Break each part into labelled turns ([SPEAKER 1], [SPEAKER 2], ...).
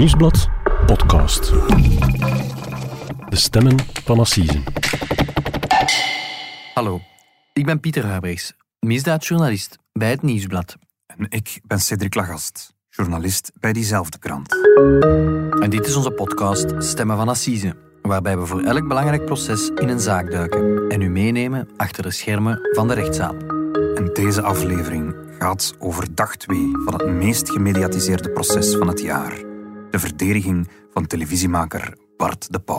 [SPEAKER 1] Nieuwsblad podcast. De stemmen van Assise.
[SPEAKER 2] Hallo, ik ben Pieter Huibrechts, misdaadjournalist bij het Nieuwsblad.
[SPEAKER 3] En ik ben Cedric Lagast, journalist bij diezelfde krant.
[SPEAKER 2] En dit is onze podcast Stemmen van Assise, waarbij we voor elk belangrijk proces in een zaak duiken en u meenemen achter de schermen van de rechtszaal.
[SPEAKER 3] En deze aflevering gaat over dag 2 van het meest gemediatiseerde proces van het jaar. De verdediging van televisiemaker Bart de Pauw.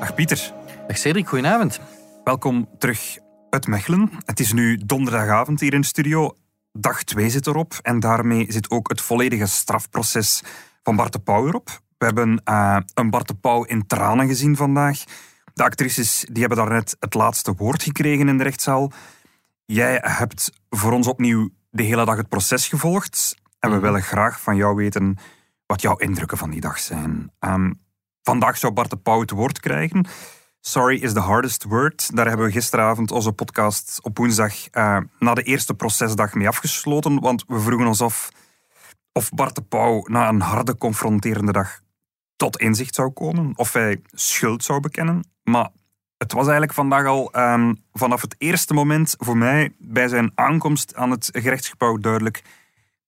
[SPEAKER 3] Dag Pieter.
[SPEAKER 2] Dag Cedric, goedenavond.
[SPEAKER 3] Welkom terug uit Mechelen. Het is nu donderdagavond hier in de studio. Dag 2 zit erop en daarmee zit ook het volledige strafproces van Bart de Pauw erop. We hebben uh, een Bart de Pauw in tranen gezien vandaag. De actrices die hebben daarnet het laatste woord gekregen in de rechtszaal. Jij hebt voor ons opnieuw de hele dag het proces gevolgd. En we willen graag van jou weten wat jouw indrukken van die dag zijn. Um, vandaag zou Bart de Pauw het woord krijgen. Sorry is the hardest word. Daar hebben we gisteravond onze podcast op woensdag uh, na de eerste procesdag mee afgesloten. Want we vroegen ons af of Bart de Pauw na een harde confronterende dag tot inzicht zou komen. Of hij schuld zou bekennen. Maar het was eigenlijk vandaag al um, vanaf het eerste moment voor mij bij zijn aankomst aan het gerechtsgebouw duidelijk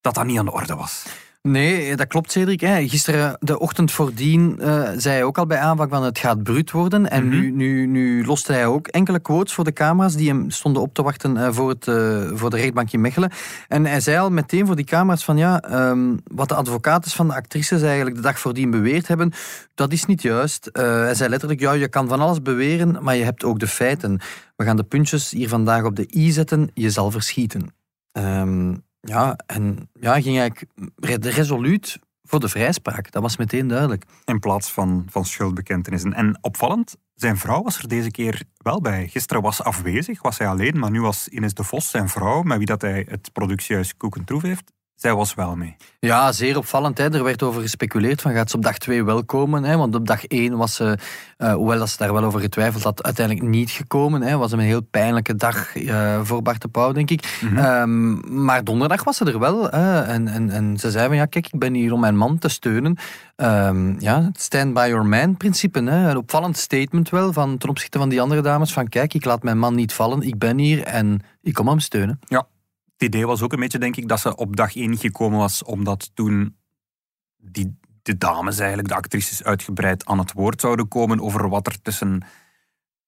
[SPEAKER 3] dat dat niet aan de orde was.
[SPEAKER 2] Nee, dat klopt, Cedric. Gisteren, de ochtend voordien, uh, zei hij ook al bij aanvang van het gaat bruut worden. En mm -hmm. nu, nu, nu loste hij ook enkele quotes voor de camera's die hem stonden op te wachten uh, voor, het, uh, voor de rechtbank in Mechelen. En hij zei al meteen voor die camera's van ja, um, wat de advocaten van de actrices eigenlijk de dag voordien beweerd hebben, dat is niet juist. hij zei letterlijk, ja, je kan van alles beweren, maar je hebt ook de feiten. We gaan de puntjes hier vandaag op de i zetten, je zal verschieten. Um, ja, en ja, ging eigenlijk resoluut voor de vrijspraak. Dat was meteen duidelijk.
[SPEAKER 3] In plaats van, van schuldbekentenissen. En opvallend, zijn vrouw was er deze keer wel bij. Gisteren was afwezig, was hij alleen, maar nu was Ines de Vos, zijn vrouw, met wie dat hij het productiehuis Koekentroef heeft, zij was wel mee.
[SPEAKER 2] Ja, zeer opvallend. Hè. Er werd over gespeculeerd van gaat ze op dag 2 wel komen. Hè? Want op dag 1 was ze, uh, hoewel dat ze daar wel over getwijfeld had, uiteindelijk niet gekomen. Hè. was een heel pijnlijke dag uh, voor Bart de Pauw, denk ik. Mm -hmm. um, maar donderdag was ze er wel. Hè. En, en, en ze zei van ja, kijk, ik ben hier om mijn man te steunen. Um, ja, het stand by your man principe. Hè. Een opvallend statement wel van, ten opzichte van die andere dames. Van kijk, ik laat mijn man niet vallen. Ik ben hier en ik kom hem steunen.
[SPEAKER 3] Ja, het idee was ook een beetje, denk ik, dat ze op dag één gekomen was, omdat toen die, de dames, eigenlijk, de actrices, uitgebreid aan het woord zouden komen over wat er tussen,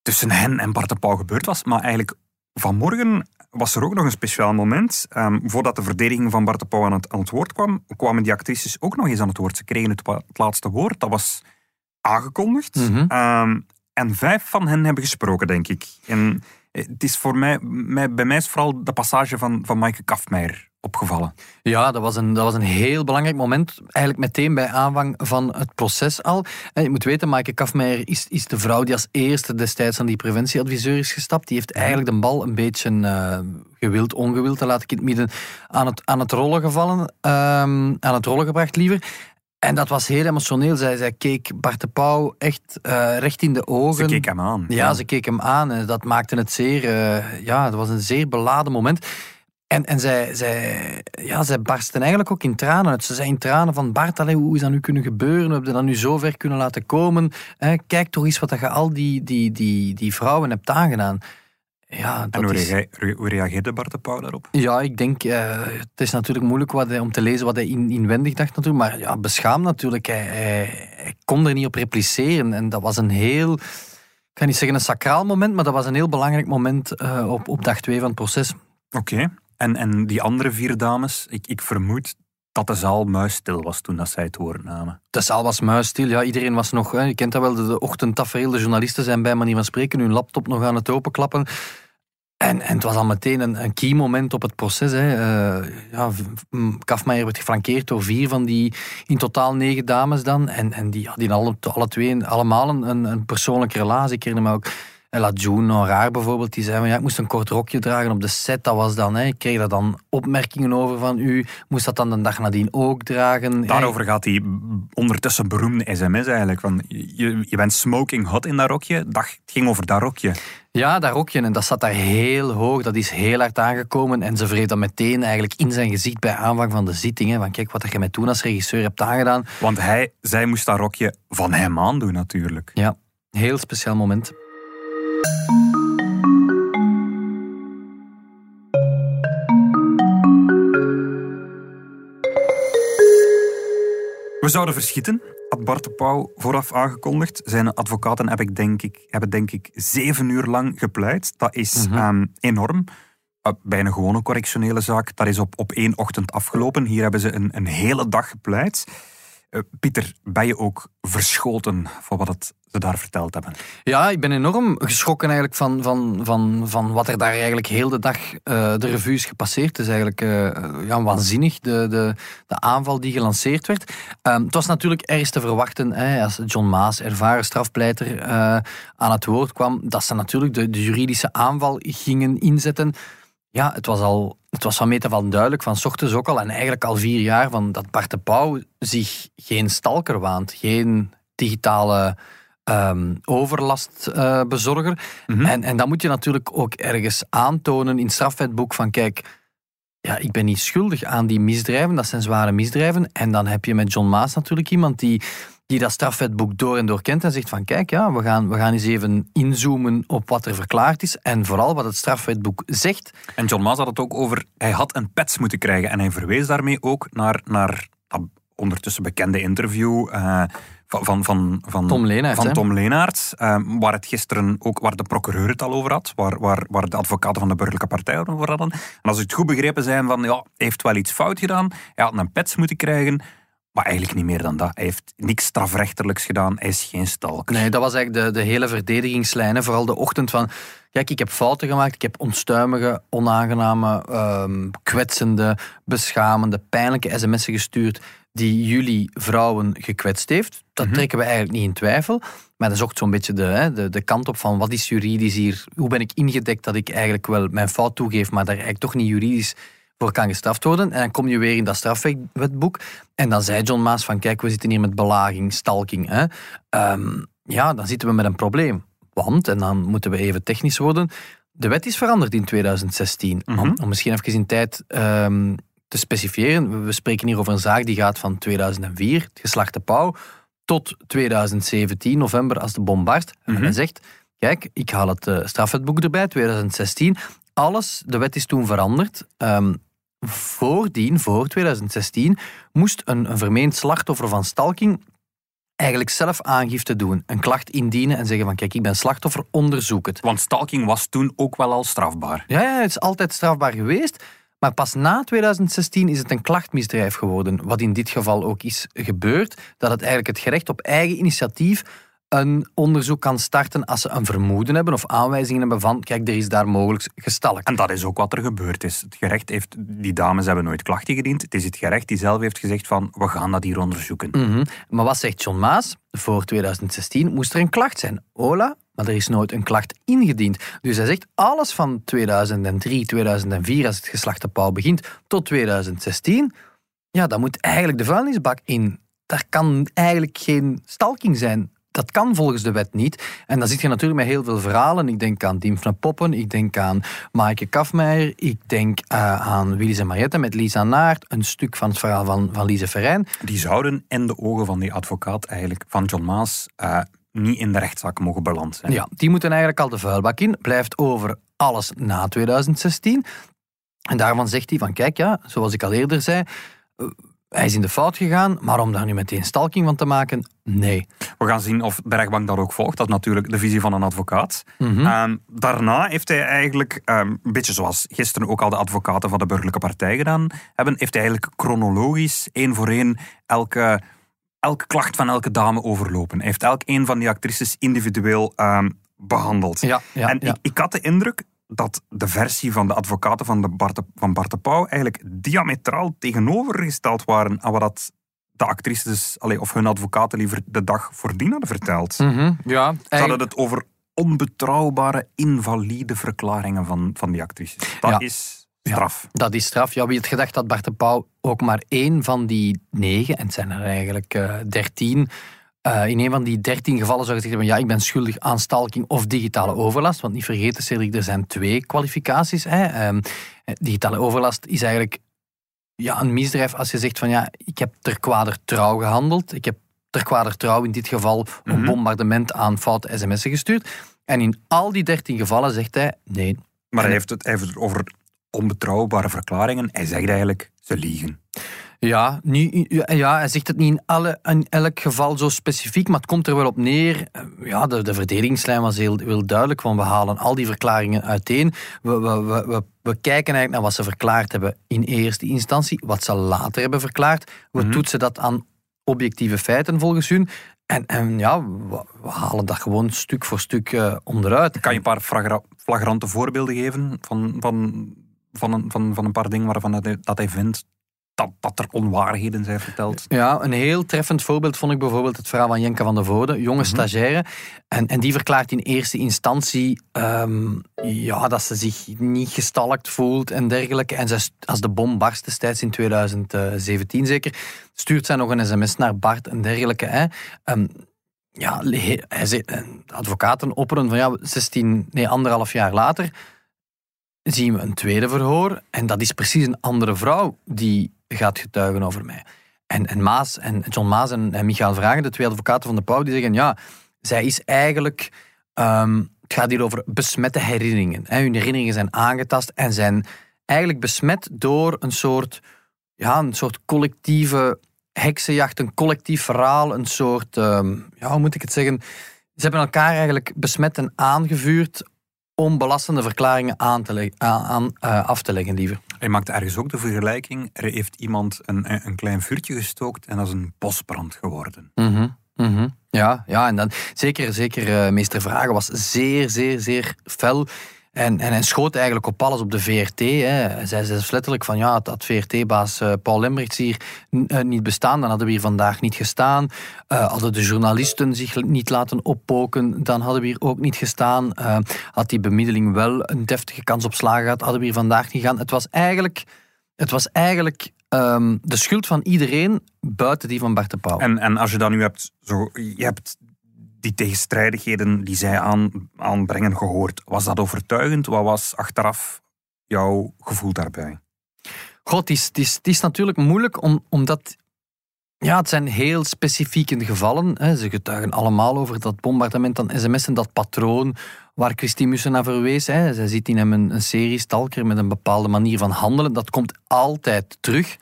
[SPEAKER 3] tussen hen en Bart de Pauw gebeurd was. Maar eigenlijk vanmorgen was er ook nog een speciaal moment. Um, voordat de verdediging van Bart de Pauw aan het, aan het woord kwam, kwamen die actrices ook nog eens aan het woord. Ze kregen het, het laatste woord. Dat was aangekondigd.
[SPEAKER 2] Mhm.
[SPEAKER 3] Mm -hmm. um, en vijf van hen hebben gesproken, denk ik. En het is voor mij, mij, bij mij is vooral de passage van, van Maaike Kafmeijer opgevallen.
[SPEAKER 2] Ja, dat was, een, dat was een heel belangrijk moment. Eigenlijk meteen bij aanvang van het proces al. En je moet weten, Maaike Kafmeijer is, is de vrouw die als eerste destijds aan die preventieadviseur is gestapt. Die heeft eigenlijk de bal een beetje uh, gewild, ongewild, laat ik in het midden, aan het, aan het rollen gevallen. Um, aan het rollen gebracht liever. En dat was heel emotioneel. Zij, zij keek Bart de Pauw echt uh, recht in de ogen.
[SPEAKER 3] Ze keek hem aan.
[SPEAKER 2] Ja, ja. ze keek hem aan. En dat maakte het zeer... Uh, ja, dat was een zeer beladen moment. En, en zij, zij, ja, zij barsten eigenlijk ook in tranen uit. Ze zei in tranen van... Bart, allee, hoe is dat nu kunnen gebeuren? We hebben dat nu zo ver kunnen laten komen. Eh, kijk toch eens wat je al die, die, die, die vrouwen hebt aangedaan. Ja,
[SPEAKER 3] en hoe, is... rea hoe, reageerde Bart de Pauw daarop?
[SPEAKER 2] Ja, ik denk, uh, het is natuurlijk moeilijk wat hij, om te lezen wat hij in, inwendig dacht natuurlijk, maar ja, beschaamd natuurlijk. Hij, hij, hij, kon er niet op repliceren en dat was een heel, ik ga niet zeggen een sacraal moment, maar dat was een heel belangrijk moment uh, op, op dag twee van het proces.
[SPEAKER 3] Oké, okay. en, en die andere vier dames, ik, ik vermoed dat de zaal muisstil was toen dat zij het woord namen.
[SPEAKER 2] De zaal was muisstil, ja. Iedereen was nog... Hè, je kent dat wel, de, de ochtendtafereel. De journalisten zijn bij manier van spreken hun laptop nog aan het openklappen. En, en het was al meteen een, een key moment op het proces. Hè. Uh, ja, Kafmeijer werd geflankeerd door vier van die in totaal negen dames dan. En, en die hadden alle, alle twee allemaal een, een persoonlijke relatie. Ik herinner me ook Ella June raar bijvoorbeeld, die zei van ja, ik moest een kort rokje dragen op de set. Dat was dan, hè, ik kreeg daar dan opmerkingen over van u. Moest dat dan de dag nadien ook dragen?
[SPEAKER 3] Daarover gaat die ondertussen beroemde sms eigenlijk. Van, je, je bent smoking hot in dat rokje. Dat, het ging over dat rokje.
[SPEAKER 2] Ja, dat rokje. En dat zat daar heel hoog. Dat is heel hard aangekomen. En ze vreet dat meteen eigenlijk in zijn gezicht bij aanvang van de zitting. Van kijk, wat je mij toen als regisseur hebt aangedaan.
[SPEAKER 3] Want hij, zij moest dat rokje van hem aandoen natuurlijk.
[SPEAKER 2] Ja, heel speciaal moment.
[SPEAKER 3] We zouden verschieten, had Bart de Pauw vooraf aangekondigd. Zijn advocaten heb ik denk ik, hebben denk ik zeven uur lang gepleit. Dat is mm -hmm. enorm. Uh, bij een gewone correctionele zaak, dat is op, op één ochtend afgelopen. Hier hebben ze een, een hele dag gepleit. Uh, Pieter, ben je ook verschoten van wat ze daar verteld hebben?
[SPEAKER 2] Ja, ik ben enorm geschrokken eigenlijk van, van, van, van wat er daar eigenlijk heel de dag uh, de revue is gepasseerd. Het is eigenlijk uh, ja, waanzinnig, de, de, de aanval die gelanceerd werd. Um, het was natuurlijk ergens te verwachten, hè, als John Maas, ervaren strafpleiter, aan het woord kwam, dat ze natuurlijk de juridische aanval gingen inzetten. Ja, het was al het was van meet af aan duidelijk, van ochtends ook al en eigenlijk al vier jaar, van dat Bart de Pauw zich geen stalker waant, geen digitale um, overlastbezorger. Uh, mm-hmm. en, en dat moet je natuurlijk ook ergens aantonen in het strafwetboek van kijk, ja, ik ben niet schuldig aan die misdrijven, dat zijn zware misdrijven. En dan heb je met John Maas natuurlijk iemand die die dat strafwetboek door en door kent en zegt van kijk, ja, we gaan, we gaan eens even inzoomen op wat er verklaard is en vooral wat het strafwetboek zegt.
[SPEAKER 3] En John Maas had het ook over, hij had een pets moeten krijgen en hij verwees daarmee ook naar, naar dat ondertussen bekende interview uh, van, van, van, van
[SPEAKER 2] Tom Leenaert,
[SPEAKER 3] van Tom Leenaert uh, waar het gisteren ook, waar de procureur het al over had, waar, waar, waar de advocaten van de burgerlijke partij over hadden. En als ik het goed begrepen zijn van, ja, heeft wel iets fout gedaan, hij had een pets moeten krijgen, maar eigenlijk niet meer dan dat. Hij heeft niks strafrechterlijks gedaan. Hij is geen stalker.
[SPEAKER 2] Nee, dat was eigenlijk de, de hele verdedigingslijn. Vooral de ochtend van... Kijk, ik heb fouten gemaakt. Ik heb onstuimige, onaangename, um, kwetsende, beschamende, pijnlijke sms'en gestuurd die jullie vrouwen gekwetst heeft. Dat mm-hmm. trekken we eigenlijk niet in twijfel. Maar dat is ook zo'n beetje de, hè, de, de kant op van wat is juridisch hier? Hoe ben ik ingedekt dat ik eigenlijk wel mijn fout toegeef, maar daar eigenlijk toch niet juridisch voor kan gestraft worden. En dan kom je weer in dat strafwetboek. En dan zei John Maas van, kijk, we zitten hier met belaging, stalking. Hè. Um, ja, dan zitten we met een probleem. Want, en dan moeten we even technisch worden, de wet is veranderd in 2016. Mm-hmm. om, om, misschien even in tijd um, te specifieren. We spreken hier over een zaak die gaat van 2004, het geslachte Pauw, tot 2017, november, als de bom barst. Mm-hmm. En hij zegt, kijk, ik haal het uh, strafwetboek erbij, 2016 alles, de wet is toen veranderd. Um, voordien, voor 2016, moest een, een vermeend slachtoffer van stalking eigenlijk zelf aangifte doen. Een klacht indienen en zeggen van kijk, ik ben slachtoffer, onderzoek het.
[SPEAKER 3] Want stalking was toen ook wel al strafbaar.
[SPEAKER 2] Ja, ja het is altijd strafbaar geweest. Maar pas na 2016 is het een klachtmisdrijf geworden. Wat in dit geval ook is gebeurd. Dat het eigenlijk het gerecht op eigen initiatief een onderzoek kan starten als ze een vermoeden hebben of aanwijzingen hebben van, kijk, er is daar mogelijk gestalkt.
[SPEAKER 3] En dat is ook wat er gebeurd is. Het gerecht heeft, die dames hebben nooit klachten gediend. Het is het gerecht die zelf heeft gezegd van, we gaan dat hier onderzoeken.
[SPEAKER 2] Mm-hmm. Maar wat zegt John Maas? Voor 2016 moest er een klacht zijn. Ola, maar er is nooit een klacht ingediend. Dus hij zegt, alles van 2003, 2004, als het geslachte pauw begint, tot 2016, ja, dan moet eigenlijk de vuilnisbak in. Daar kan eigenlijk geen stalking zijn dat kan volgens de wet niet. En dan zit je natuurlijk met heel veel verhalen. Ik denk aan Diem van Poppen, ik denk aan Maaike Kafmeijer, ik denk uh, aan Willis en Mariette met Lisa Naert, een stuk van het verhaal van, van Lise Verijn.
[SPEAKER 3] Die zouden in de ogen van die advocaat eigenlijk, van John Maas, uh, niet in de rechtszaak mogen beland zijn.
[SPEAKER 2] Ja, die moeten eigenlijk al de vuilbak in. Blijft over alles na 2016. En daarvan zegt hij van, kijk ja, zoals ik al eerder zei hij is in de fout gegaan, maar om daar nu meteen stalking van te maken, nee.
[SPEAKER 3] We gaan zien of de rechtbank dat ook volgt. Dat is natuurlijk de visie van een advocaat.
[SPEAKER 2] Mm-hmm.
[SPEAKER 3] Um, daarna heeft hij eigenlijk, um, een beetje zoals gisteren ook al de advocaten van de burgerlijke partij gedaan hebben, heeft hij eigenlijk chronologisch, één voor één, elke, elke klacht van elke dame overlopen. Hij heeft elk een van die actrices individueel um, behandeld.
[SPEAKER 2] Ja, ja,
[SPEAKER 3] en
[SPEAKER 2] ja.
[SPEAKER 3] Ik, ik had de indruk dat de versie van de advocaten van, de Bart, van Bart de Pauw eigenlijk diametraal tegenovergesteld waren aan wat dat de actrices, of hun advocaten liever de dag voordien hadden verteld.
[SPEAKER 2] Mm-hmm, ja,
[SPEAKER 3] Ze hadden het over onbetrouwbare, invalide verklaringen van, van die actrices. Dat
[SPEAKER 2] Ja.
[SPEAKER 3] is straf.
[SPEAKER 2] Dat is straf. Ja, wie had gedacht dat Bart de Pauw ook maar één van die negen, en het zijn er eigenlijk eh, dertien, eh, in een van die dertien gevallen zou gezegd hebben, ja, ik ben schuldig aan stalking of digitale overlast. Want niet vergeten, Cedric, er zijn twee kwalificaties. Hè. Ehm, eh, digitale overlast is eigenlijk ja, een misdrijf als je zegt van, ja, ik heb ter kwader trouw gehandeld. Ik heb ter kwader trouw in dit geval een
[SPEAKER 3] Mhm.
[SPEAKER 2] bombardement aan foute sms'en gestuurd. En in al die dertien gevallen zegt hij, nee,
[SPEAKER 3] Maar hij heeft, het, hij heeft het over onbetrouwbare verklaringen. Hij zegt eigenlijk, ze liegen.
[SPEAKER 2] Ja, niet, ja, hij zegt het niet in, alle, in elk geval zo specifiek, maar het komt er wel op neer. Eh, Ja, de, de verdedigingslijn was heel, heel duidelijk, want we halen al die verklaringen uiteen. We, we, we, we, we kijken eigenlijk naar wat ze verklaard hebben in eerste instantie, wat ze later hebben verklaard. We
[SPEAKER 3] Mhm.
[SPEAKER 2] toetsen dat aan objectieve feiten volgens hun. En, en ja, we, we halen dat gewoon stuk voor stuk eh, onderuit.
[SPEAKER 3] Kan je een paar flagra- flagrante voorbeelden geven van, van, van, een, van, van een paar dingen waarvan dat hij, dat hij vindt dat, dat er onwaarheden zijn verteld?
[SPEAKER 2] Ja, een heel treffend voorbeeld vond ik bijvoorbeeld het verhaal van Jenke van der Voorde, jonge stagiaire. En, en die verklaart in eerste instantie ehm, ja, dat ze zich niet gestalkt voelt en dergelijke. En st- als de bom barst destijds in 2017 zeker, stuurt zij nog een sms naar Bart en dergelijke. Hè. Ehm, ja, hij zei, advocaten opperen van ja, 16, nee, anderhalf jaar later zien we een tweede verhoor. En dat is precies een andere vrouw die gaat getuigen over mij. En, en Maas en John Maas en, en Michael Vragen, de twee advocaten van de Pauw, die zeggen ja, zij is eigenlijk... ehm, het gaat hier over besmette herinneringen. Hè. Hun herinneringen zijn aangetast en zijn eigenlijk besmet door een soort, ja, een soort collectieve heksenjacht, een collectief verhaal, een soort, ehm, ja, hoe moet ik het zeggen? Ze hebben elkaar eigenlijk besmet en aangevuurd om belastende verklaringen aan te aan, eh, af te leggen, liever.
[SPEAKER 3] Hij maakt ergens ook de vergelijking. Er heeft iemand een, een klein vuurtje gestookt en dat is een bosbrand geworden.
[SPEAKER 2] Mhm, mhm. Ja, ja, en dan zeker, zeker eh, meester Vragen was zeer, zeer, zeer fel. En, en hij schoot eigenlijk op alles op de VRT. Hè. Hij zei letterlijk van ja, had, VRT-baas eh, Paul Lemberts hier eh, niet bestaan, dan hadden we hier vandaag niet gestaan. Eh, hadden de journalisten zich niet laten oppoken, dan hadden we hier ook niet gestaan. Had die bemiddeling wel een deftige kans op slagen gehad, hadden we hier vandaag niet gaan. Het was eigenlijk, het was eigenlijk ehm, de schuld van iedereen buiten die van Bart de Pauw.
[SPEAKER 3] En, en als je dan nu hebt, zo, je hebt die tegenstrijdigheden die zij aan, aanbrengen gehoord, was dat overtuigend? Wat was achteraf jouw gevoel daarbij?
[SPEAKER 2] God, het is, het is, het is natuurlijk moeilijk om, omdat. Ja, het zijn heel specifieke gevallen. Hè. Ze getuigen allemaal over dat bombardement aan sms'en, dat patroon waar Christine Mussen naar verwees. Hè. Zij ziet in hem een, een serie stalker met een bepaalde manier van handelen. Dat komt altijd terug.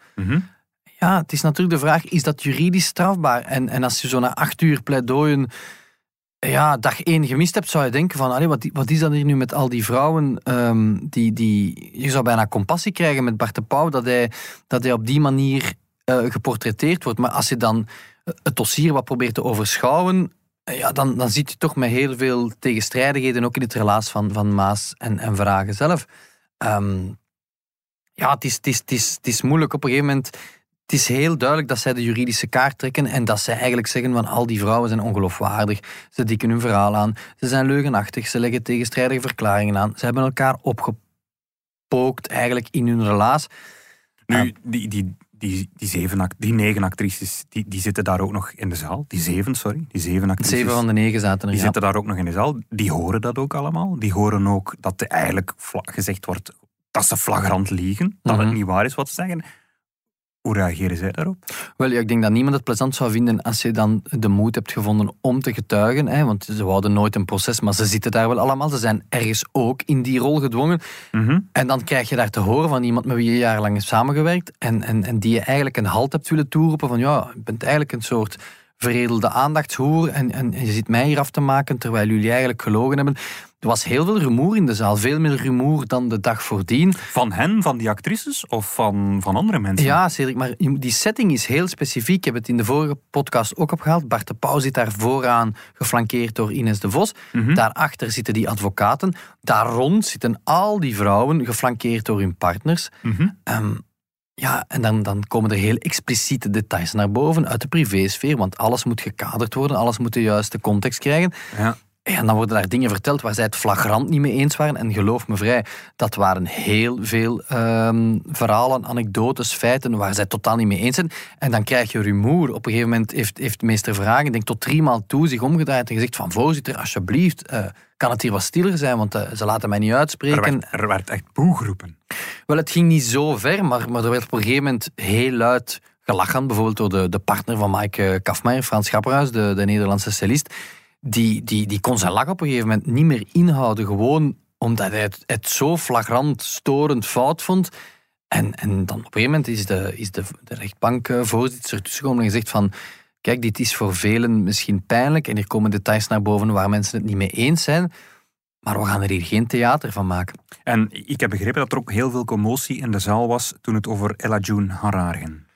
[SPEAKER 2] Ja, het is natuurlijk de vraag, is dat juridisch strafbaar? En, en als je zo na acht uur pleidooien ja, dag één gemist hebt, zou je denken van, wat, wat is dat hier nu met al die vrouwen? ehm, die, die, je zou bijna compassie krijgen met Bart de Pauw, dat hij, dat hij op die manier eh, geportretteerd wordt. Maar als je dan het dossier wat probeert te overschouwen, eh, ja, dan, dan zit je toch met heel veel tegenstrijdigheden, ook in het relaas van, van Maas en, en Vragen zelf. Ehm, ja, is, het, is, het, is, het is moeilijk op een gegeven moment. Het is heel duidelijk dat zij de juridische kaart trekken en dat zij eigenlijk zeggen van al die vrouwen zijn ongeloofwaardig. Ze dikken hun verhaal aan, ze zijn leugenachtig, ze leggen tegenstrijdige verklaringen aan. Ze hebben elkaar opgepookt eigenlijk in hun relaas.
[SPEAKER 3] Nu, die, die, die, die, zeven, die negen actrices, die, die zitten daar ook nog in de zaal. Die zeven, sorry. Die zeven actrices.
[SPEAKER 2] Zeven van de negen zaten er.
[SPEAKER 3] Die
[SPEAKER 2] ja.
[SPEAKER 3] zitten daar ook nog in de zaal. Die horen dat ook allemaal. Die horen ook dat er eigenlijk gezegd wordt dat ze flagrant liegen. Dat
[SPEAKER 2] Mhm.
[SPEAKER 3] het niet waar is wat ze zeggen. Hoe reageren zij daarop?
[SPEAKER 2] Wel, ik denk dat niemand het plezant zou vinden als je dan de moed hebt gevonden om te getuigen. Hè, want ze wouden nooit een proces, maar ze zitten daar wel allemaal. Ze zijn ergens ook in die rol gedwongen. En dan krijg je daar te horen van iemand met wie je jarenlang hebt samengewerkt. En, en, en die je eigenlijk een halt hebt willen toeroepen van ja, je bent eigenlijk een soort veredelde aandachtshoer. En, en, en je zit mij hier af te maken terwijl jullie eigenlijk gelogen hebben. Er was heel veel rumoer in de zaal. Veel meer rumoer dan de dag voordien.
[SPEAKER 3] Van hen, van die actrices of van, van andere mensen?
[SPEAKER 2] Ja, Cedric, maar die setting is heel specifiek. Ik heb het in de vorige podcast ook opgehaald. Bart de Pauw zit daar vooraan, geflankeerd door Ines de Vos.
[SPEAKER 3] Mhm.
[SPEAKER 2] Daarachter zitten die advocaten. Daar rond zitten al die vrouwen, geflankeerd door hun partners.
[SPEAKER 3] Mhm.
[SPEAKER 2] Ehm, ja, en dan, dan komen er heel expliciete details naar boven uit de privésfeer, want alles moet gekaderd worden, alles moet de juiste context krijgen.
[SPEAKER 3] Ja.
[SPEAKER 2] En dan worden daar dingen verteld waar zij het flagrant niet mee eens waren. En geloof me vrij, dat waren heel veel ehm, verhalen, anekdotes, feiten waar zij totaal niet mee eens zijn. En dan krijg je rumoer. Op een gegeven moment heeft, heeft meester Vragen, denk tot drie maal toe, zich omgedraaid en gezegd van voorzitter, alsjeblieft, uh, kan het hier wat stiller zijn, want uh, ze laten mij niet uitspreken.
[SPEAKER 3] Er werd, er werd echt.
[SPEAKER 2] Wel, het ging niet zo ver, maar, maar er werd op een gegeven moment heel luid gelachen. Bijvoorbeeld door de, de partner van Mike Kafmeijer, Frans Schapperhuis, de, de Nederlandse cellist die, die, die kon zijn lach op een gegeven moment niet meer inhouden. Gewoon omdat hij het, zo flagrant, storend fout vond. En, en dan op een gegeven moment is de, is de, de rechtbankvoorzitter tussengekomen en gezegd van... Kijk, dit is voor velen misschien pijnlijk en hier komen details naar boven waar mensen het niet mee eens zijn. Maar we gaan er hier geen theater van maken.
[SPEAKER 3] En ik heb begrepen dat er ook heel veel commotie in de zaal was toen het over Ella June ging.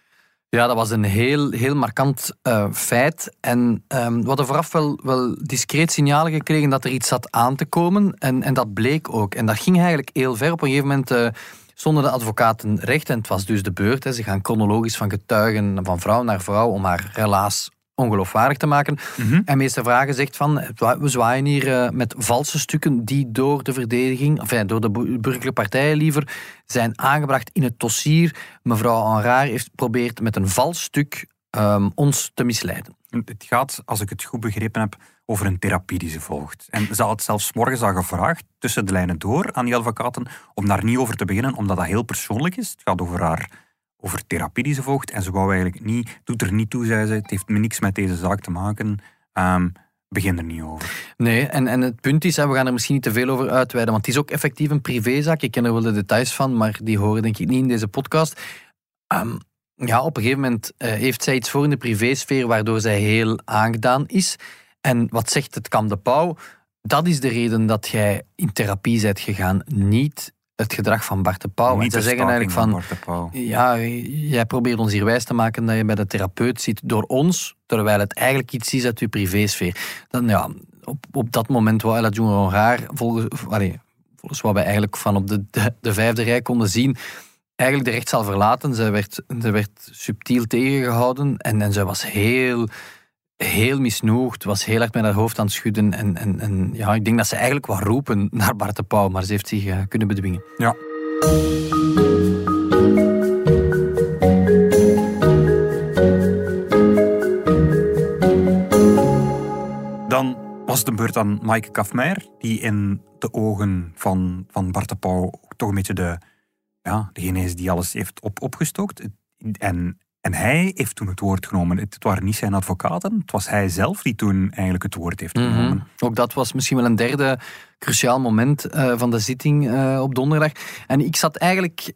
[SPEAKER 2] Ja, dat was een heel, heel markant uh, feit. En um, we hadden vooraf wel, wel discreet signalen gekregen dat er iets zat aan te komen. En, en dat bleek ook. En dat ging eigenlijk heel ver. Op een gegeven moment uh, stonden de advocaten recht. En het was dus de beurt. Hè. Ze gaan chronologisch van getuigen van vrouw naar vrouw om haar relaas ongeloofwaardig te maken. Mm En meeste vragen zegt van, we zwaaien hier uh, met valse stukken die door de verdediging, enfin, door de burgerlijke partijen liever, zijn aangebracht in het dossier. Mevrouw Henraar heeft geprobeerd met een vals stuk um, ons te misleiden.
[SPEAKER 3] Het gaat, als ik het goed begrepen heb, over een therapie die ze volgt. En ze had zelfs morgens al gevraagd, tussen de lijnen door, aan die advocaten, om daar niet over te beginnen, omdat dat heel persoonlijk is. Het gaat over haar over therapie die ze volgt. En ze wou eigenlijk niet, doet er niet toe, zei ze, het heeft me niks met deze zaak te maken. Um, begin er niet over.
[SPEAKER 2] Nee, en, en het punt is, we gaan er misschien niet te veel over uitweiden, want het is ook effectief een privézaak. Ik ken er wel de details van, maar die horen denk ik niet in deze podcast. Um, ja, op een gegeven moment uh, heeft zij iets voor in de privésfeer waardoor zij heel aangedaan is. En wat zegt het Kam de Pauw? Dat is de reden dat jij in therapie bent gegaan, niet het gedrag van Bart de Pauw.
[SPEAKER 3] Niet
[SPEAKER 2] en
[SPEAKER 3] ze zeggen eigenlijk van,
[SPEAKER 2] ja, jij probeert ons hier wijs te maken dat je bij de therapeut zit door ons, terwijl het eigenlijk iets is uit je privésfeer. Dan, ja, op, op dat moment wou Ella June raar, volgens, allee, volgens wat wij eigenlijk van op de, de, de, vijfde rij konden zien, eigenlijk de rechtszaal verlaten. Ze werd, ze werd subtiel tegengehouden en, en zij was heel heel misnoegd, was heel erg met haar hoofd aan het schudden. En, en, en ja, ik denk dat ze eigenlijk wat roepen naar Bart de Pauw, maar ze heeft zich uh, kunnen bedwingen.
[SPEAKER 3] Ja. Dan was het de beurt aan Maaike Kafmeijer, die in de ogen van, van Bart de Pauw toch een beetje de, ja, degene is die alles heeft op, opgestookt. En en hij heeft toen het woord genomen. Het waren niet zijn advocaten, het was hij zelf die toen eigenlijk het woord heeft mhm. genomen.
[SPEAKER 2] Ook dat was misschien wel een derde cruciaal moment uh, van de zitting uh, op donderdag. En ik zat eigenlijk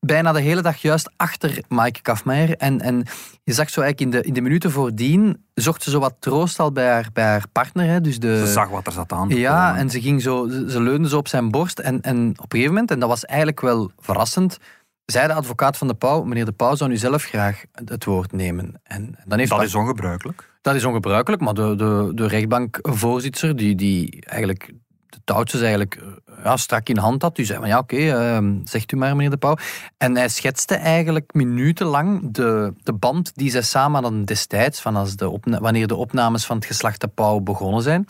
[SPEAKER 2] bijna de hele dag juist achter Maaike Kafmeijer. En, en je zag zo eigenlijk in de, in de minuten voordien, zocht ze zo wat troost al bij haar, bij haar partner. Hè, dus de,
[SPEAKER 3] ze zag wat er zat aan.
[SPEAKER 2] Ja, en ze, ging zo, ze leunde zo op zijn borst. En, en op een gegeven moment, en dat was eigenlijk wel verrassend zei de advocaat van de Pauw, meneer de Pauw zou nu zelf graag het woord nemen. En
[SPEAKER 3] dan heeft dat is ongebruikelijk.
[SPEAKER 2] Dat is ongebruikelijk, maar de, de, de rechtbankvoorzitter, die, die eigenlijk de touwtjes eigenlijk eh, ja, strak in hand had, die zei van ja oké, uh, zegt u maar meneer de Pauw. En hij schetste eigenlijk minutenlang de, de band die zij samen hadden destijds, van als de wanneer de opnames van het geslacht de Pauw begonnen zijn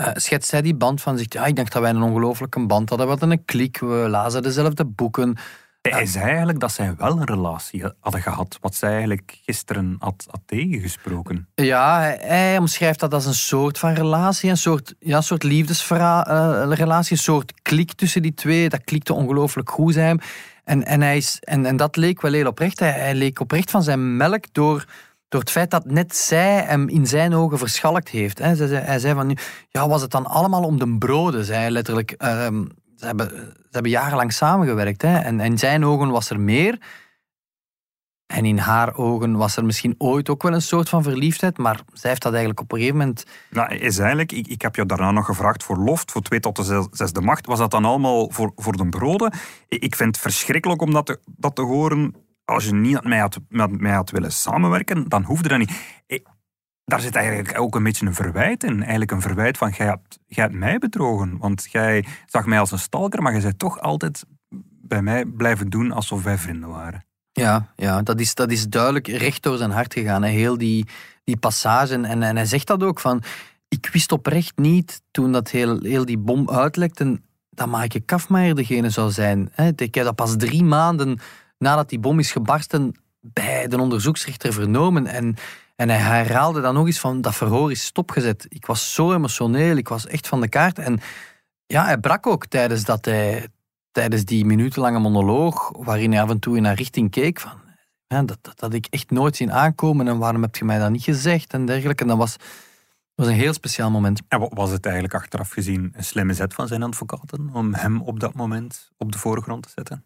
[SPEAKER 2] uh, schetst hij die band van zich. Ja, ik dacht dat wij een ongelooflijke band hadden. We hadden een klik, we lazen dezelfde boeken.
[SPEAKER 3] Hij zei eigenlijk dat zij wel een relatie hadden gehad, wat zij eigenlijk gisteren had, had tegengesproken.
[SPEAKER 2] Ja, hij, omschrijft dat als een soort van relatie, een soort, ja, soort liefdesrelatie, een soort klik tussen die twee. Dat klikte ongelooflijk goed zijn. En, en, hij is, en, en dat leek wel heel oprecht. Hij, hij leek oprecht van zijn melk door door het feit dat net zij hem in zijn ogen verschalkt heeft. Hij zei van, ja, was het dan allemaal om de broden? Zei letterlijk. Ehm, ze, hebben, ze hebben jarenlang samengewerkt. Hè? En in zijn ogen was er meer. En in haar ogen was er misschien ooit ook wel een soort van verliefdheid, maar zij heeft dat eigenlijk op een gegeven moment...
[SPEAKER 3] Nou, is eigenlijk, ik, ik heb je daarna nog gevraagd voor loft, voor twee tot de zesde macht. Was dat dan allemaal voor, voor de broden? Ik vind het verschrikkelijk om dat te, dat te horen als je niet met mij had, met mij willen samenwerken, dan hoefde dat niet. Ik, daar zit eigenlijk ook een beetje een verwijt in. Eigenlijk een verwijt van, jij hebt, mij bedrogen. Want jij zag mij als een stalker, maar je bent toch altijd bij mij blijven doen alsof wij vrienden waren.
[SPEAKER 2] Ja, ja dat, is, dat is duidelijk recht door zijn hart gegaan. Hè. Heel die, die passage. En, en hij zegt dat ook van ik wist oprecht niet, toen dat heel, heel die bom uitlekte, dat Maaike Kafmaier degene zou zijn. Ik heb dat pas drie maanden nadat die bom is gebarsten bij de onderzoeksrechter vernomen. En, en hij herhaalde dan nog eens van, dat verhoor is stopgezet. Ik was zo emotioneel, ik was echt van de kaart. En ja, hij brak ook tijdens, dat hij, tijdens die minutenlange monoloog, waarin hij af en toe in haar richting keek van, dat, dat ik echt nooit zien aankomen en waarom heb je mij dat niet gezegd en dergelijke. En dat was, was een heel speciaal moment.
[SPEAKER 3] En was het eigenlijk achteraf gezien een slimme zet van zijn advocaten om hem op dat moment op de voorgrond te zetten?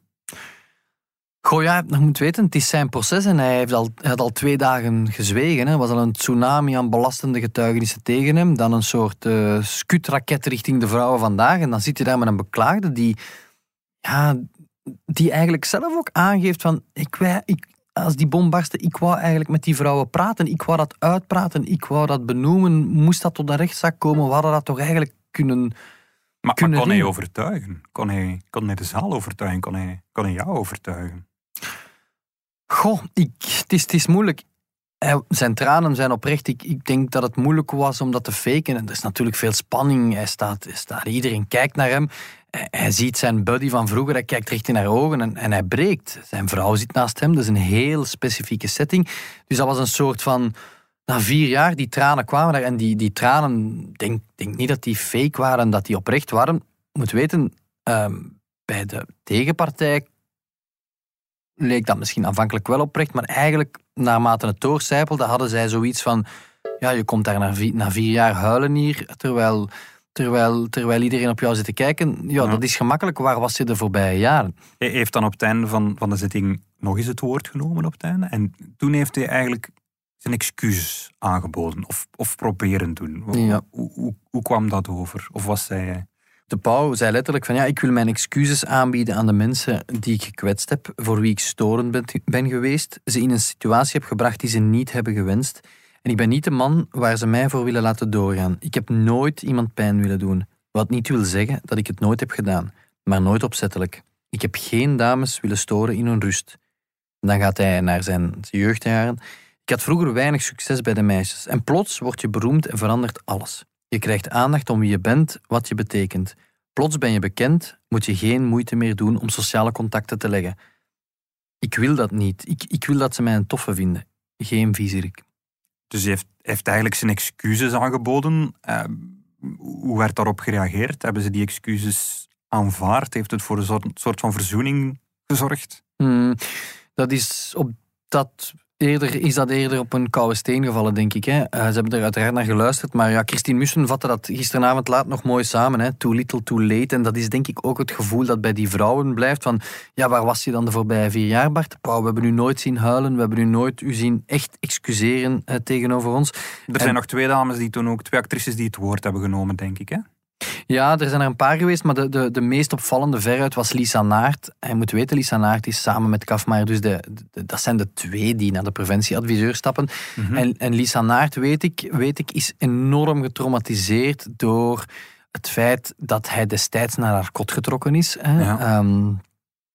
[SPEAKER 2] Goh ja, je moet weten, het is zijn proces en hij, heeft al, hij had al twee dagen gezwegen. Er was al een tsunami aan belastende getuigenissen tegen hem. Dan een soort uh, skutraket richting de vrouwen vandaag. En dan zit je daar met een beklaagde die, ja, die eigenlijk zelf ook aangeeft van... Ik, ik, als die bom barstte, ik wou eigenlijk met die vrouwen praten. Ik wou dat uitpraten, ik wou dat benoemen. Moest dat tot een rechtszaak komen, we hadden dat toch eigenlijk kunnen...
[SPEAKER 3] Maar, kunnen kon hij overtuigen? Kon hij, kon hij de zaal overtuigen? Kon hij, kon hij jou overtuigen?
[SPEAKER 2] Goh, ik, het, is, het is moeilijk. Zijn tranen zijn oprecht. Ik, ik denk dat het moeilijk was om dat te faken. En er is natuurlijk veel spanning. Hij staat, hij iedereen kijkt naar hem. Hij ziet zijn buddy van vroeger, hij kijkt recht in haar ogen en, en hij breekt. Zijn vrouw zit naast hem, dat is een heel specifieke setting. Dus dat was een soort van... Na vier jaar, die tranen kwamen daar. En die, die tranen, denk, denk niet dat die fake waren, dat die oprecht waren. Moet weten, ehm, bij de tegenpartij leek dat misschien aanvankelijk wel oprecht, maar eigenlijk naarmate het doorcijpelde hadden zij zoiets van ja, je komt daar na vier, na vier jaar huilen hier, terwijl, terwijl, terwijl iedereen op jou zit te kijken. Ja, dat is gemakkelijk. Waar was je de voorbije jaren?
[SPEAKER 3] Hij heeft dan op het einde van, van de zitting nog eens het woord genomen op het einde. En toen heeft hij eigenlijk zijn excuses aangeboden of, of proberen doen. Ja. Hoe, hoe, hoe, kwam dat over? Of was zij
[SPEAKER 2] de Pauw zei letterlijk van ja, ik wil mijn excuses aanbieden aan de mensen die ik gekwetst heb, voor wie ik storend ben, ben geweest, ze in een situatie heb gebracht die ze niet hebben gewenst. En ik ben niet de man waar ze mij voor willen laten doorgaan. Ik heb nooit iemand pijn willen doen. Wat niet wil zeggen dat ik het nooit heb gedaan, maar nooit opzettelijk. Ik heb geen dames willen storen in hun rust. dan gaat hij naar zijn jeugdjaren. Ik had vroeger weinig succes bij de meisjes. En plots word je beroemd en verandert alles. Je krijgt aandacht om wie je bent, wat je betekent. Plots ben je bekend, moet je geen moeite meer doen om sociale contacten te leggen. Ik wil dat niet. Ik, ik wil dat ze mij een toffe vinden. Geen viezerik.
[SPEAKER 3] Dus hij heeft, heeft eigenlijk zijn excuses aangeboden. Uh, hoe werd daarop gereageerd? Hebben ze die excuses aanvaard? Heeft het voor een soort, soort van verzoening gezorgd?
[SPEAKER 2] Hmm, dat is op dat eerder, is dat eerder op een koude steen gevallen, denk ik. Hè. Uh, ze hebben er uiteraard naar geluisterd. Maar ja, Christine Mussen vatte dat gisteravond laat nog mooi samen. Hè. Too little, too late. En dat is denk ik ook het gevoel dat bij die vrouwen blijft. Van, ja, waar was je dan de voorbije vier jaar, Bart? Pauw, we hebben u nooit zien huilen. We hebben u nooit u zien echt excuseren uh, tegenover ons.
[SPEAKER 3] Er zijn nog twee dames die toen ook, twee actrices die het woord hebben genomen, denk ik. Hè?
[SPEAKER 2] Ja, er zijn er een paar geweest, maar de, de, de meest opvallende veruit was Lisa Naert. Je moet weten, Lisa Naert is samen met Kafmaier, dus de, dat zijn de twee die naar de preventieadviseur stappen. Mhm. en, en Lisa Naert, weet ik, weet ik, is enorm getraumatiseerd door het feit dat hij destijds naar haar kot getrokken is. Hè. Ehm,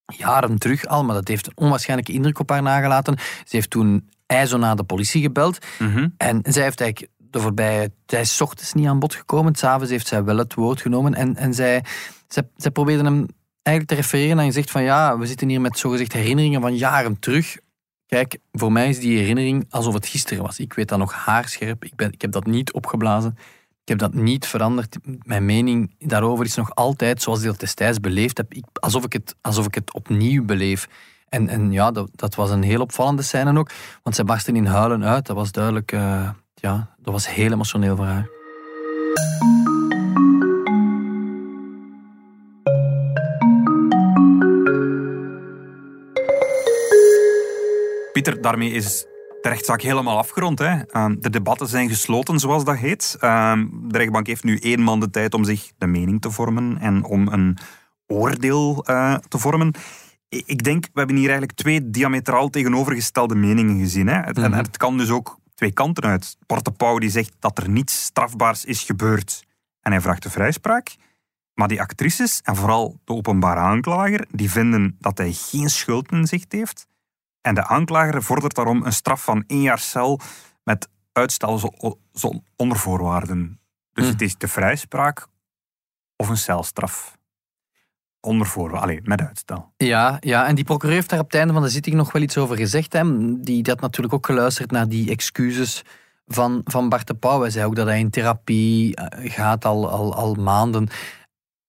[SPEAKER 2] jaren terug al, maar dat heeft een onwaarschijnlijke indruk op haar nagelaten. Ze heeft toen IJzo naar de politie gebeld. Mhm. En zij heeft eigenlijk de voorbije... Hij is ochtends niet aan bod gekomen. S'avonds heeft zij wel het woord genomen. En, en zij, zij, zij probeerde hem eigenlijk te refereren. En je zegt van ja, we zitten hier met zogezegd herinneringen van jaren terug. Kijk, voor mij is die herinnering alsof het gisteren was. Ik weet dat nog haarscherp. Ik, ben, ik heb dat niet opgeblazen. Ik heb dat niet veranderd. Mijn mening daarover is nog altijd zoals ik dat destijds beleefd heb. Ik, alsof, ik het, alsof ik het opnieuw beleef. En, en ja, dat, dat was een heel opvallende scène ook. Want zij barsten in huilen uit. Dat was duidelijk... Uh, ja, dat was heel emotioneel voor haar.
[SPEAKER 3] Pieter, daarmee is de rechtszaak helemaal afgerond. Hè. Ehm, de debatten zijn gesloten, zoals dat heet. Ehm, de rechtbank heeft nu één man de tijd om zich de mening te vormen en om een oordeel eh, te vormen. Ik denk, we hebben hier eigenlijk twee diametraal tegenovergestelde meningen gezien. Hè. En mhm. het kan dus ook twee kanten uit. Porte Pauw die zegt dat er niets strafbaars is gebeurd en hij vraagt de vrijspraak. Maar die actrices, en vooral de openbare aanklager, die vinden dat hij geen schuld in zicht heeft. En de aanklager vordert daarom een straf van één jaar cel met uitstel onder voorwaarden. Dus
[SPEAKER 2] Hm.
[SPEAKER 3] het is de vrijspraak of een celstraf. Onder allee, met uitstel.
[SPEAKER 2] Ja, ja, en die procureur heeft daar op het einde van de zitting nog wel iets over gezegd. Hè. Die, die had natuurlijk ook geluisterd naar die excuses van, van Bart de Pauw. Hij zei ook dat hij in therapie eh, gaat al, al, al maanden.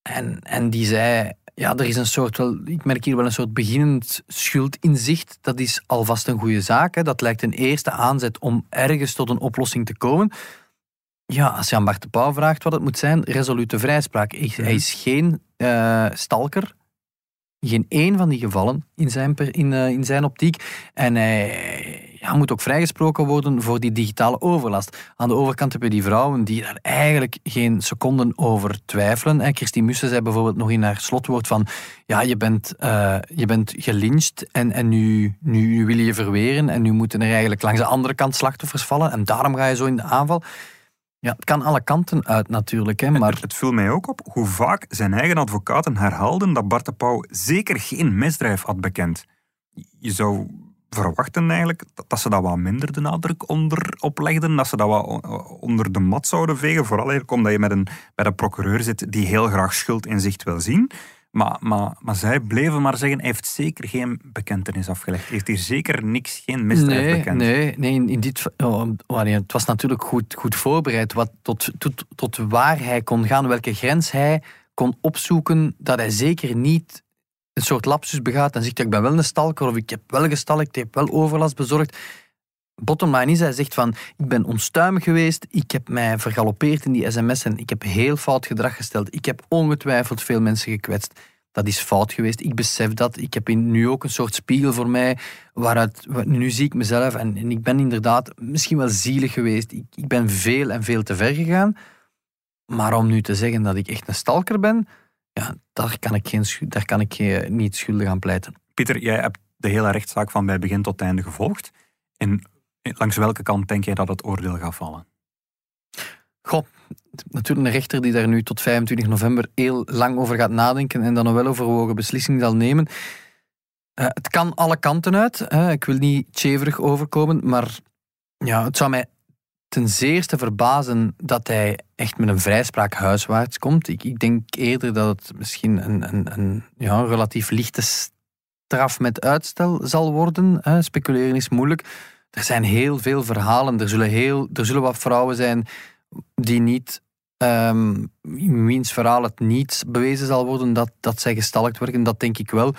[SPEAKER 2] En, en die zei, ja, er is een soort, wel, ik merk hier wel een soort beginnend schuldinzicht. Dat is alvast een goede zaak. Hè. Dat lijkt een eerste aanzet om ergens tot een oplossing te komen. Ja, als je aan Bart de Pauw vraagt wat het moet zijn, resolute vrijspraak. Hij is geen eh, stalker, geen één van die gevallen in zijn, in, eh, in zijn optiek. En hij ja, moet ook vrijgesproken worden voor die digitale overlast. Aan de overkant heb je die vrouwen die daar eigenlijk geen seconden over twijfelen. En Christine Mussen zei bijvoorbeeld nog in haar slotwoord van ja, je bent, eh, je bent gelyncht en, en nu, nu, nu wil je je verweren en nu moeten er eigenlijk langs de andere kant slachtoffers vallen en daarom ga je zo in de aanval. Ja, het kan alle kanten uit natuurlijk, hè, maar...
[SPEAKER 3] Het, het viel mij ook op hoe vaak zijn eigen advocaten herhaalden dat Bart de Pauw zeker geen misdrijf had bekend. Je zou verwachten eigenlijk dat, ze dat wat minder de nadruk onder oplegden, dat ze dat wat onder de mat zouden vegen, vooral eigenlijk omdat je met een, bij de procureur zit die heel graag schuld in zicht wil zien. Maar, maar, maar zij bleven maar zeggen, hij heeft zeker geen bekentenis afgelegd. Hij heeft hier zeker niks, geen misdrijf
[SPEAKER 2] nee,
[SPEAKER 3] bekend.
[SPEAKER 2] Nee, nee in, in dit, oh, het was natuurlijk goed, goed voorbereid wat, tot, tot, tot waar hij kon gaan, welke grens hij kon opzoeken, dat hij zeker niet een soort lapsus begaat en zegt, ik ben wel een stalker of ik heb wel gestalkt, ik heb wel overlast bezorgd. Bottom line is, hij zegt van, ik ben onstuimig geweest, ik heb mij vergalopeerd in die sms'en, ik heb heel fout gedrag gesteld, ik heb ongetwijfeld veel mensen gekwetst. Dat is fout geweest, ik besef dat. Ik heb nu ook een soort spiegel voor mij, waaruit, wa- nu zie ik mezelf en, en ik ben inderdaad misschien wel zielig geweest. Ik, ik ben veel en veel te ver gegaan. Maar om nu te zeggen dat ik echt een stalker ben, ja, daar kan ik, geen, daar kan ik niet schuldig aan pleiten.
[SPEAKER 3] Pieter, jij hebt de hele rechtszaak van bij begin tot einde gevolgd. En langs welke kant denk jij dat het oordeel gaat vallen?
[SPEAKER 2] Goh, natuurlijk een rechter die daar nu tot 25 november heel lang over gaat nadenken en dan een weloverwogen beslissing zal nemen. Eh, het kan alle kanten uit. Hè. Ik wil niet tjeverig overkomen, maar ja, het zou mij ten zeerste verbazen dat hij echt met een vrijspraak huiswaarts komt. Ik, ik denk eerder dat het misschien een, een, een, ja, relatief lichte straf met uitstel zal worden. Hè. Speculeren is moeilijk. Er zijn heel veel verhalen. Er zullen, heel, er zullen wat vrouwen zijn die niet, in wiens verhaal het niet bewezen zal worden dat, dat zij gestalkt worden, dat denk ik wel.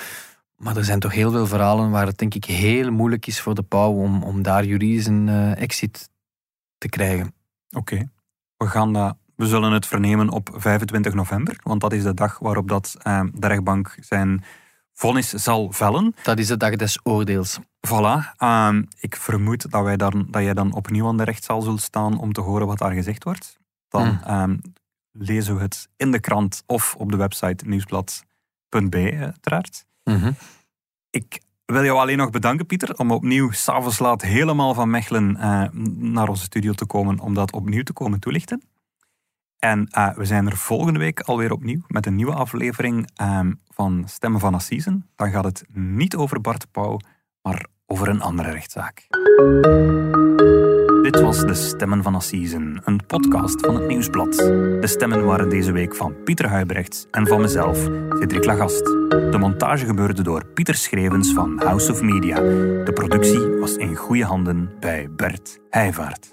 [SPEAKER 2] Maar er zijn toch heel veel verhalen waar het denk ik heel moeilijk is voor de pauw om, om daar juridisch een eh, exit te krijgen.
[SPEAKER 3] Oké. We, gaan dat, we zullen het vernemen op 25 november, want dat is de dag waarop dat, eh, de rechtbank zijn vonnis zal vellen.
[SPEAKER 2] Dat is de dag des oordeels.
[SPEAKER 3] Voilà. Ehm, ik vermoed dat, wij dan, dat jij dan opnieuw aan de rechtszaal zult staan om te horen wat daar gezegd wordt. Dan ehm, lezen we het in de krant of op de website nieuwsblad.be uiteraard.
[SPEAKER 2] Mhm.
[SPEAKER 3] Ik wil jou alleen nog bedanken, Pieter, om opnieuw s'avonds laat helemaal van Mechelen eh, naar onze studio te komen om dat opnieuw te komen toelichten. En eh, we zijn er volgende week alweer opnieuw met een nieuwe aflevering ehm, van Stemmen van Assisen. Dan gaat het niet over Bart Pauw, maar over een andere rechtszaak. Dit was De Stemmen van Assisen, een podcast van het Nieuwsblad. De stemmen waren deze week van Pieter Huibrechts en van mezelf, Cedric Lagast. De montage gebeurde door Pieter Schrevens van House of Media. De productie was in goede handen bij Bert Heijvaart.